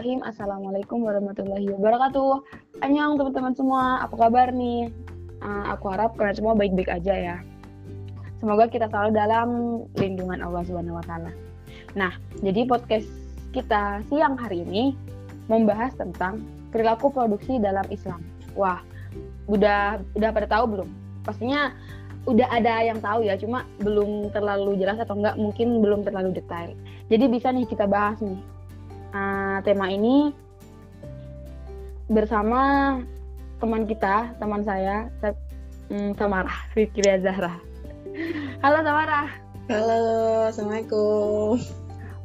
Bismillahirrahmanirrahim. Assalamualaikum warahmatullahi wabarakatuh. Annyeong teman-teman semua, apa kabar nih? Uh, aku harap kalian semua baik-baik aja ya. Semoga kita selalu dalam lindungan Allah Subhanahu wa taala. Nah, jadi podcast kita siang hari ini membahas tentang perilaku produksi dalam Islam. Wah, udah udah pada tahu belum? Pastinya udah ada yang tahu ya, cuma belum terlalu jelas atau enggak mungkin belum terlalu detail. Jadi bisa nih kita bahas nih tema ini bersama teman kita, teman saya, um, Samara, Fikria Zahra. Halo Samara. Halo, Assalamualaikum.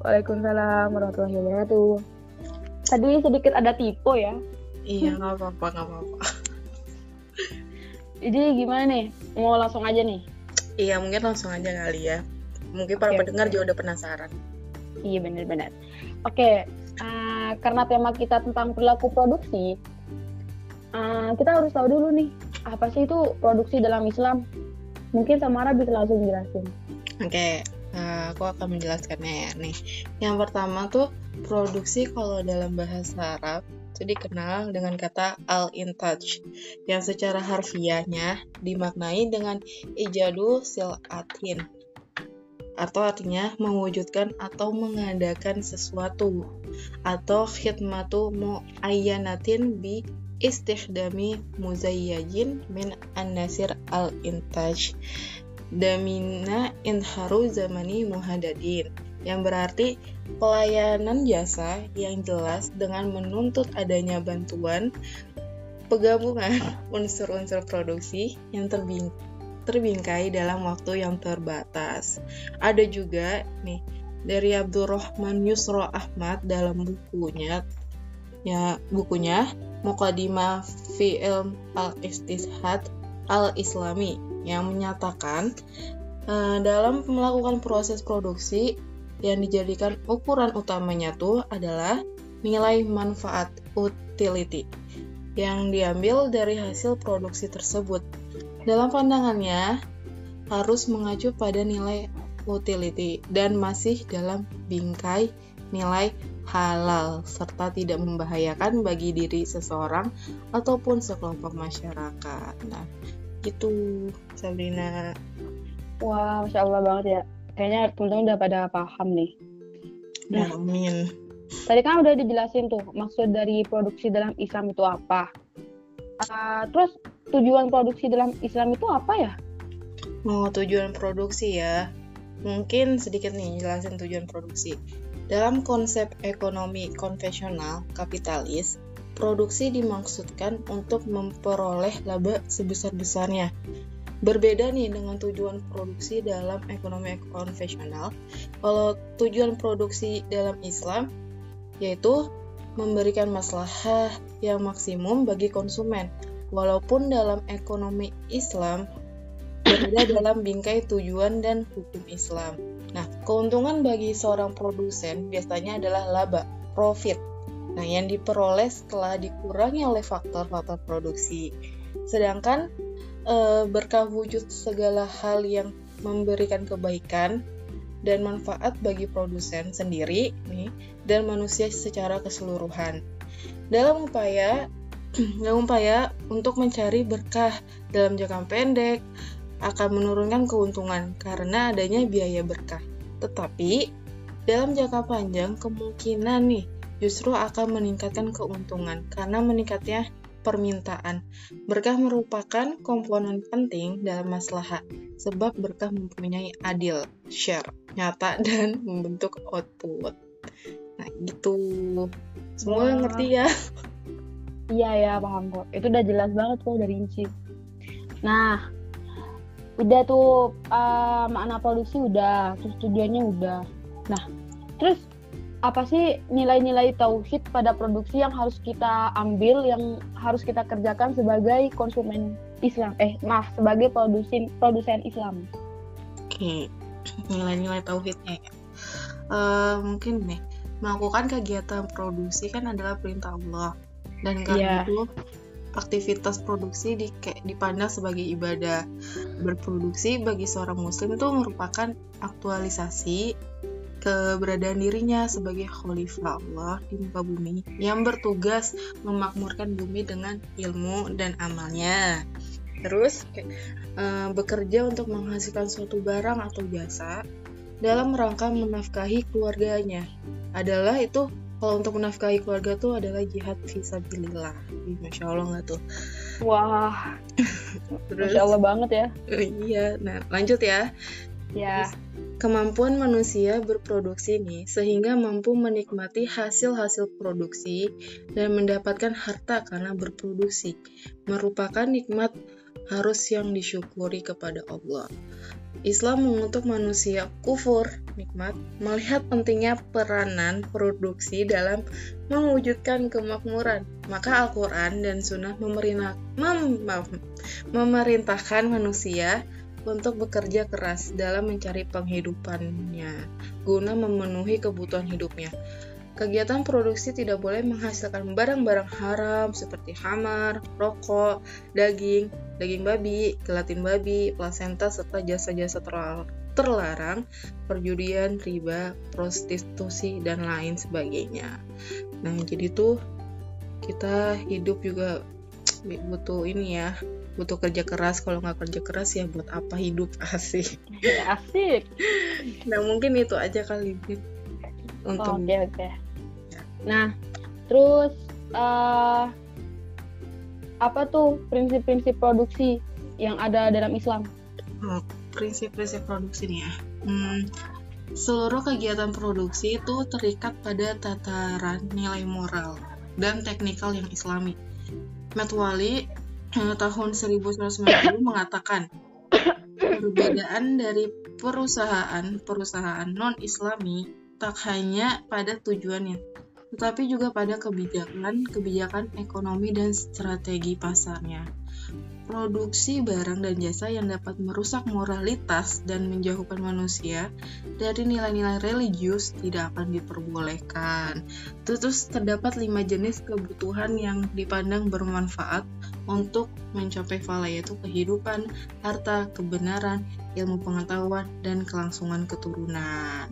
Waalaikumsalam warahmatullahi wabarakatuh. Tadi sedikit ada tipe ya. Iya, nggak apa-apa, nggak apa-apa. Jadi gimana nih? Mau langsung aja nih? Iya, mungkin langsung aja kali ya. Mungkin para okay, pendengar okay. juga udah penasaran. Iya, benar-benar. Oke, karena tema kita tentang perilaku produksi, uh, kita harus tahu dulu nih, apa sih itu produksi dalam Islam? Mungkin Samara bisa langsung jelasin. Oke, uh, aku akan menjelaskannya ya nih. Yang pertama tuh produksi kalau dalam bahasa Arab itu dikenal dengan kata al-intaj yang secara harfiahnya dimaknai dengan ijadu silatin atau artinya mewujudkan atau mengadakan sesuatu. Atau khidmatu muayyanatin bi istikhdami muzayyajin min an-nasir al-intaj. Damina inharu zamani muhadadin. Yang berarti pelayanan jasa yang jelas dengan menuntut adanya bantuan penggabungan unsur-unsur produksi yang terbing terbingkai dalam waktu yang terbatas. Ada juga nih dari Abdurrahman Yusro Ahmad dalam bukunya ya bukunya Muqaddimah fi Ilm Al-Istishad Al-Islami yang menyatakan uh, dalam melakukan proses produksi yang dijadikan ukuran utamanya tuh adalah nilai manfaat utility yang diambil dari hasil produksi tersebut dalam pandangannya, harus mengacu pada nilai utility dan masih dalam bingkai nilai halal serta tidak membahayakan bagi diri seseorang ataupun sekelompok masyarakat. Nah, itu Sabrina. Wah, masya Allah banget ya. Kayaknya teman-teman udah pada paham nih. Nah, Amin. Tadi kan udah dijelasin tuh maksud dari produksi dalam Islam itu apa. Uh, terus tujuan produksi dalam Islam itu apa ya? Oh, tujuan produksi ya. Mungkin sedikit nih jelasin tujuan produksi. Dalam konsep ekonomi konvensional kapitalis, produksi dimaksudkan untuk memperoleh laba sebesar-besarnya. Berbeda nih dengan tujuan produksi dalam ekonomi konvensional. Kalau tujuan produksi dalam Islam yaitu memberikan masalah yang maksimum bagi konsumen. Walaupun dalam ekonomi Islam berbeda dalam bingkai tujuan dan hukum Islam. Nah, keuntungan bagi seorang produsen biasanya adalah laba, profit. Nah, yang diperoleh setelah dikurangi oleh faktor-faktor produksi. Sedangkan e, berkah wujud segala hal yang memberikan kebaikan dan manfaat bagi produsen sendiri nih dan manusia secara keseluruhan. Dalam upaya dalam upaya untuk mencari berkah dalam jangka pendek akan menurunkan keuntungan karena adanya biaya berkah. Tetapi dalam jangka panjang kemungkinan nih justru akan meningkatkan keuntungan karena meningkatnya permintaan. Berkah merupakan komponen penting dalam masalah sebab berkah mempunyai adil, share, nyata, dan membentuk output. Nah, gitu. Semua Wah. ngerti ya? Iya ya, paham kok. Itu udah jelas banget kok dari Inci. Nah, udah tuh uh, makna polusi udah, terus tujuannya udah. Nah, terus apa sih nilai-nilai tauhid pada produksi yang harus kita ambil yang harus kita kerjakan sebagai konsumen Islam eh maaf sebagai produsen produsen Islam oke nilai-nilai tauhidnya ya uh, mungkin nih melakukan kegiatan produksi kan adalah perintah Allah dan karena yeah. itu aktivitas produksi di, dipandang sebagai ibadah berproduksi bagi seorang muslim itu merupakan aktualisasi keberadaan dirinya sebagai khalifah Allah di muka bumi yang bertugas memakmurkan bumi dengan ilmu dan amalnya. Terus uh, bekerja untuk menghasilkan suatu barang atau jasa dalam rangka menafkahi keluarganya. Adalah itu kalau untuk menafkahi keluarga tuh adalah jihad visabilillah. Masya Allah nggak tuh? Wah, Terus, Masya Allah banget ya. Iya, nah lanjut ya. Ya. Kemampuan manusia berproduksi nih sehingga mampu menikmati hasil-hasil produksi dan mendapatkan harta karena berproduksi merupakan nikmat harus yang disyukuri kepada Allah. Islam mengutuk manusia kufur nikmat melihat pentingnya peranan produksi dalam mewujudkan kemakmuran. Maka Al-Quran dan Sunnah memerintah, mem, memerintahkan manusia untuk bekerja keras dalam mencari penghidupannya guna memenuhi kebutuhan hidupnya. Kegiatan produksi tidak boleh menghasilkan barang-barang haram seperti hamar, rokok, daging, daging babi, gelatin babi, plasenta, serta jasa-jasa terlarang, perjudian, riba, prostitusi, dan lain sebagainya. Nah, jadi tuh kita hidup juga butuh ini ya, butuh kerja keras. Kalau nggak kerja keras ya buat apa hidup asik. asik. Nah, mungkin itu aja kali untuk. Oke, okay. Okay. Nah, terus uh, apa tuh prinsip-prinsip produksi yang ada dalam Islam? Oh, prinsip-prinsip produksi nih ya. Hmm, seluruh kegiatan produksi itu terikat pada tataran nilai moral dan teknikal yang islami. Metwali eh, tahun 1990 mengatakan perbedaan dari perusahaan-perusahaan non-islami tak hanya pada tujuannya, tetapi juga pada kebijakan, kebijakan ekonomi dan strategi pasarnya. Produksi barang dan jasa yang dapat merusak moralitas dan menjauhkan manusia dari nilai-nilai religius tidak akan diperbolehkan. Terus terdapat lima jenis kebutuhan yang dipandang bermanfaat untuk mencapai fala yaitu kehidupan, harta, kebenaran, ilmu pengetahuan, dan kelangsungan keturunan.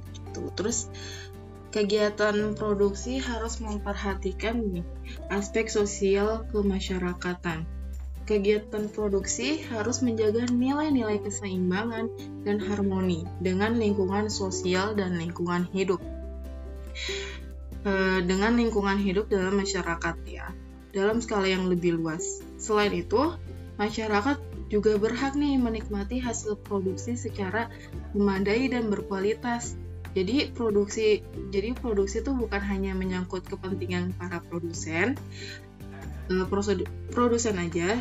Terus Kegiatan produksi harus memperhatikan aspek sosial kemasyarakatan. Kegiatan produksi harus menjaga nilai-nilai keseimbangan dan harmoni dengan lingkungan sosial dan lingkungan hidup. E, dengan lingkungan hidup dalam masyarakat ya, dalam skala yang lebih luas. Selain itu, masyarakat juga berhak nih menikmati hasil produksi secara memadai dan berkualitas jadi produksi jadi produksi itu bukan hanya menyangkut kepentingan para produsen uh, produsen aja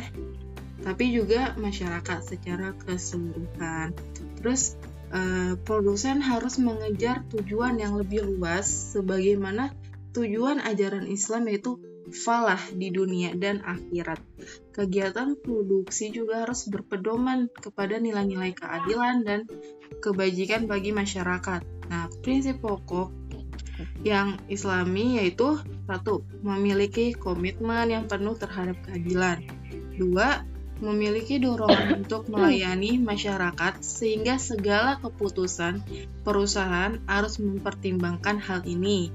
tapi juga masyarakat secara keseluruhan terus uh, produsen harus mengejar tujuan yang lebih luas sebagaimana tujuan ajaran Islam yaitu falah di dunia dan akhirat. Kegiatan produksi juga harus berpedoman kepada nilai-nilai keadilan dan kebajikan bagi masyarakat. Nah, prinsip pokok yang islami yaitu satu, memiliki komitmen yang penuh terhadap keadilan. Dua, memiliki dorongan untuk melayani masyarakat sehingga segala keputusan perusahaan harus mempertimbangkan hal ini.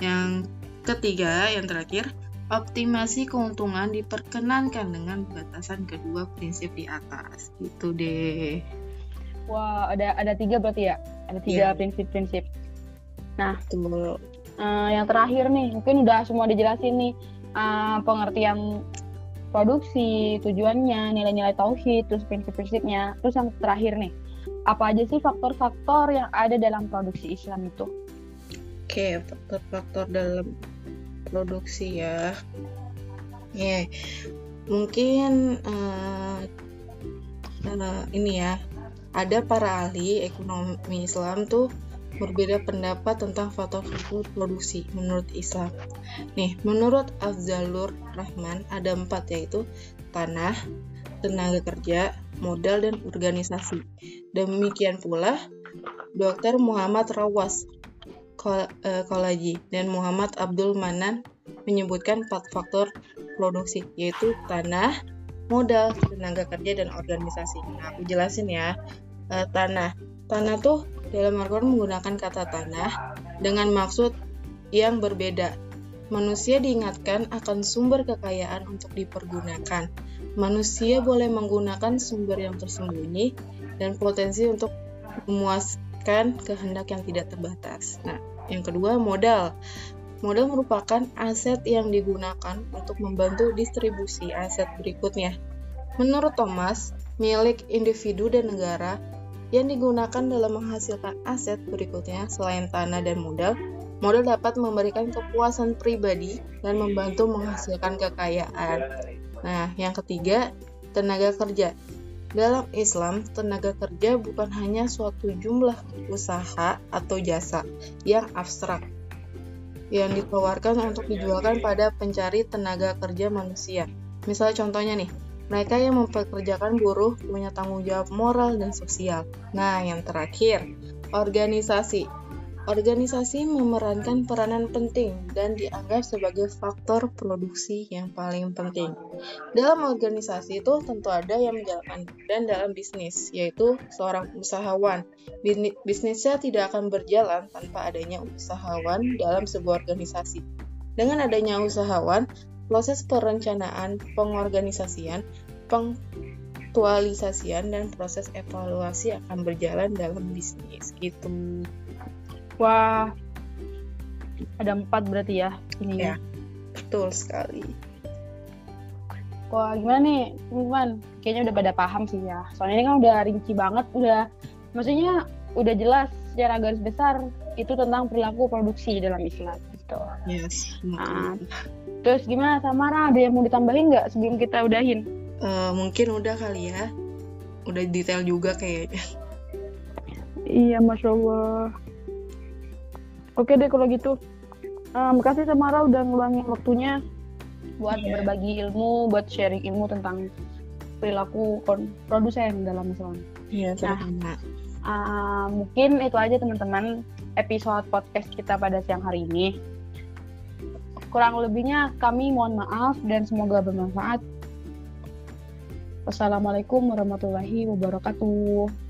Yang ketiga, yang terakhir, optimasi keuntungan diperkenankan dengan batasan kedua prinsip di atas. Itu deh. Wah, ada ada tiga berarti ya? Ada tiga yeah. prinsip-prinsip. Nah, Uh, yang terakhir nih, mungkin udah semua dijelasin nih uh, pengertian produksi, tujuannya, nilai-nilai tauhid, terus prinsip-prinsipnya. Terus yang terakhir nih, apa aja sih faktor-faktor yang ada dalam produksi Islam itu? Oke, okay, faktor-faktor dalam produksi ya ya yeah. mungkin uh, uh, ini ya ada para ahli ekonomi Islam tuh berbeda pendapat tentang faktor-faktor produksi menurut Islam. Nih, menurut Afzalur Rahman ada empat yaitu tanah, tenaga kerja, modal, dan organisasi. Demikian pula Dr. Muhammad Rawas Eh, Kolaji dan Muhammad Abdul Manan menyebutkan empat faktor produksi yaitu tanah, modal, tenaga kerja dan organisasi. Nah, aku jelasin ya. E, tanah. Tanah tuh dalam Al-Quran menggunakan kata tanah dengan maksud yang berbeda. Manusia diingatkan akan sumber kekayaan untuk dipergunakan. Manusia boleh menggunakan sumber yang tersembunyi dan potensi untuk memuaskan kehendak yang tidak terbatas. Nah, yang kedua, modal. Modal merupakan aset yang digunakan untuk membantu distribusi aset berikutnya. Menurut Thomas, milik individu dan negara yang digunakan dalam menghasilkan aset berikutnya selain tanah dan modal, modal dapat memberikan kepuasan pribadi dan membantu menghasilkan kekayaan. Nah, yang ketiga, tenaga kerja. Dalam Islam, tenaga kerja bukan hanya suatu jumlah usaha atau jasa yang abstrak yang ditawarkan untuk dijualkan pada pencari tenaga kerja manusia. Misalnya contohnya nih, mereka yang mempekerjakan buruh punya tanggung jawab moral dan sosial. Nah, yang terakhir, organisasi. Organisasi memerankan peranan penting dan dianggap sebagai faktor produksi yang paling penting. Dalam organisasi itu tentu ada yang menjalankan dan dalam bisnis, yaitu seorang usahawan. Bisnisnya tidak akan berjalan tanpa adanya usahawan dalam sebuah organisasi. Dengan adanya usahawan, proses perencanaan, pengorganisasian, pengaktualisasian, dan proses evaluasi akan berjalan dalam bisnis gitu. Wah, ada empat berarti ya ini ya. Betul sekali. Wah, gimana nih, teman Kayaknya udah pada paham sih ya. Soalnya ini kan udah rinci banget, udah maksudnya udah jelas secara garis besar itu tentang perilaku produksi dalam Islam gitu. Yes. Nah, terus gimana Samara? Ada yang mau ditambahin nggak sebelum kita udahin? Uh, mungkin udah kali ya. Udah detail juga kayaknya. Iya, masya Allah. Oke deh kalau gitu. Uh, makasih Samara udah ngeluangin waktunya buat yeah. berbagi ilmu, buat sharing ilmu tentang perilaku produsen dalam Islam. Iya, yeah, nah, uh, mungkin itu aja teman-teman episode podcast kita pada siang hari ini. Kurang lebihnya kami mohon maaf dan semoga bermanfaat. Wassalamualaikum warahmatullahi wabarakatuh.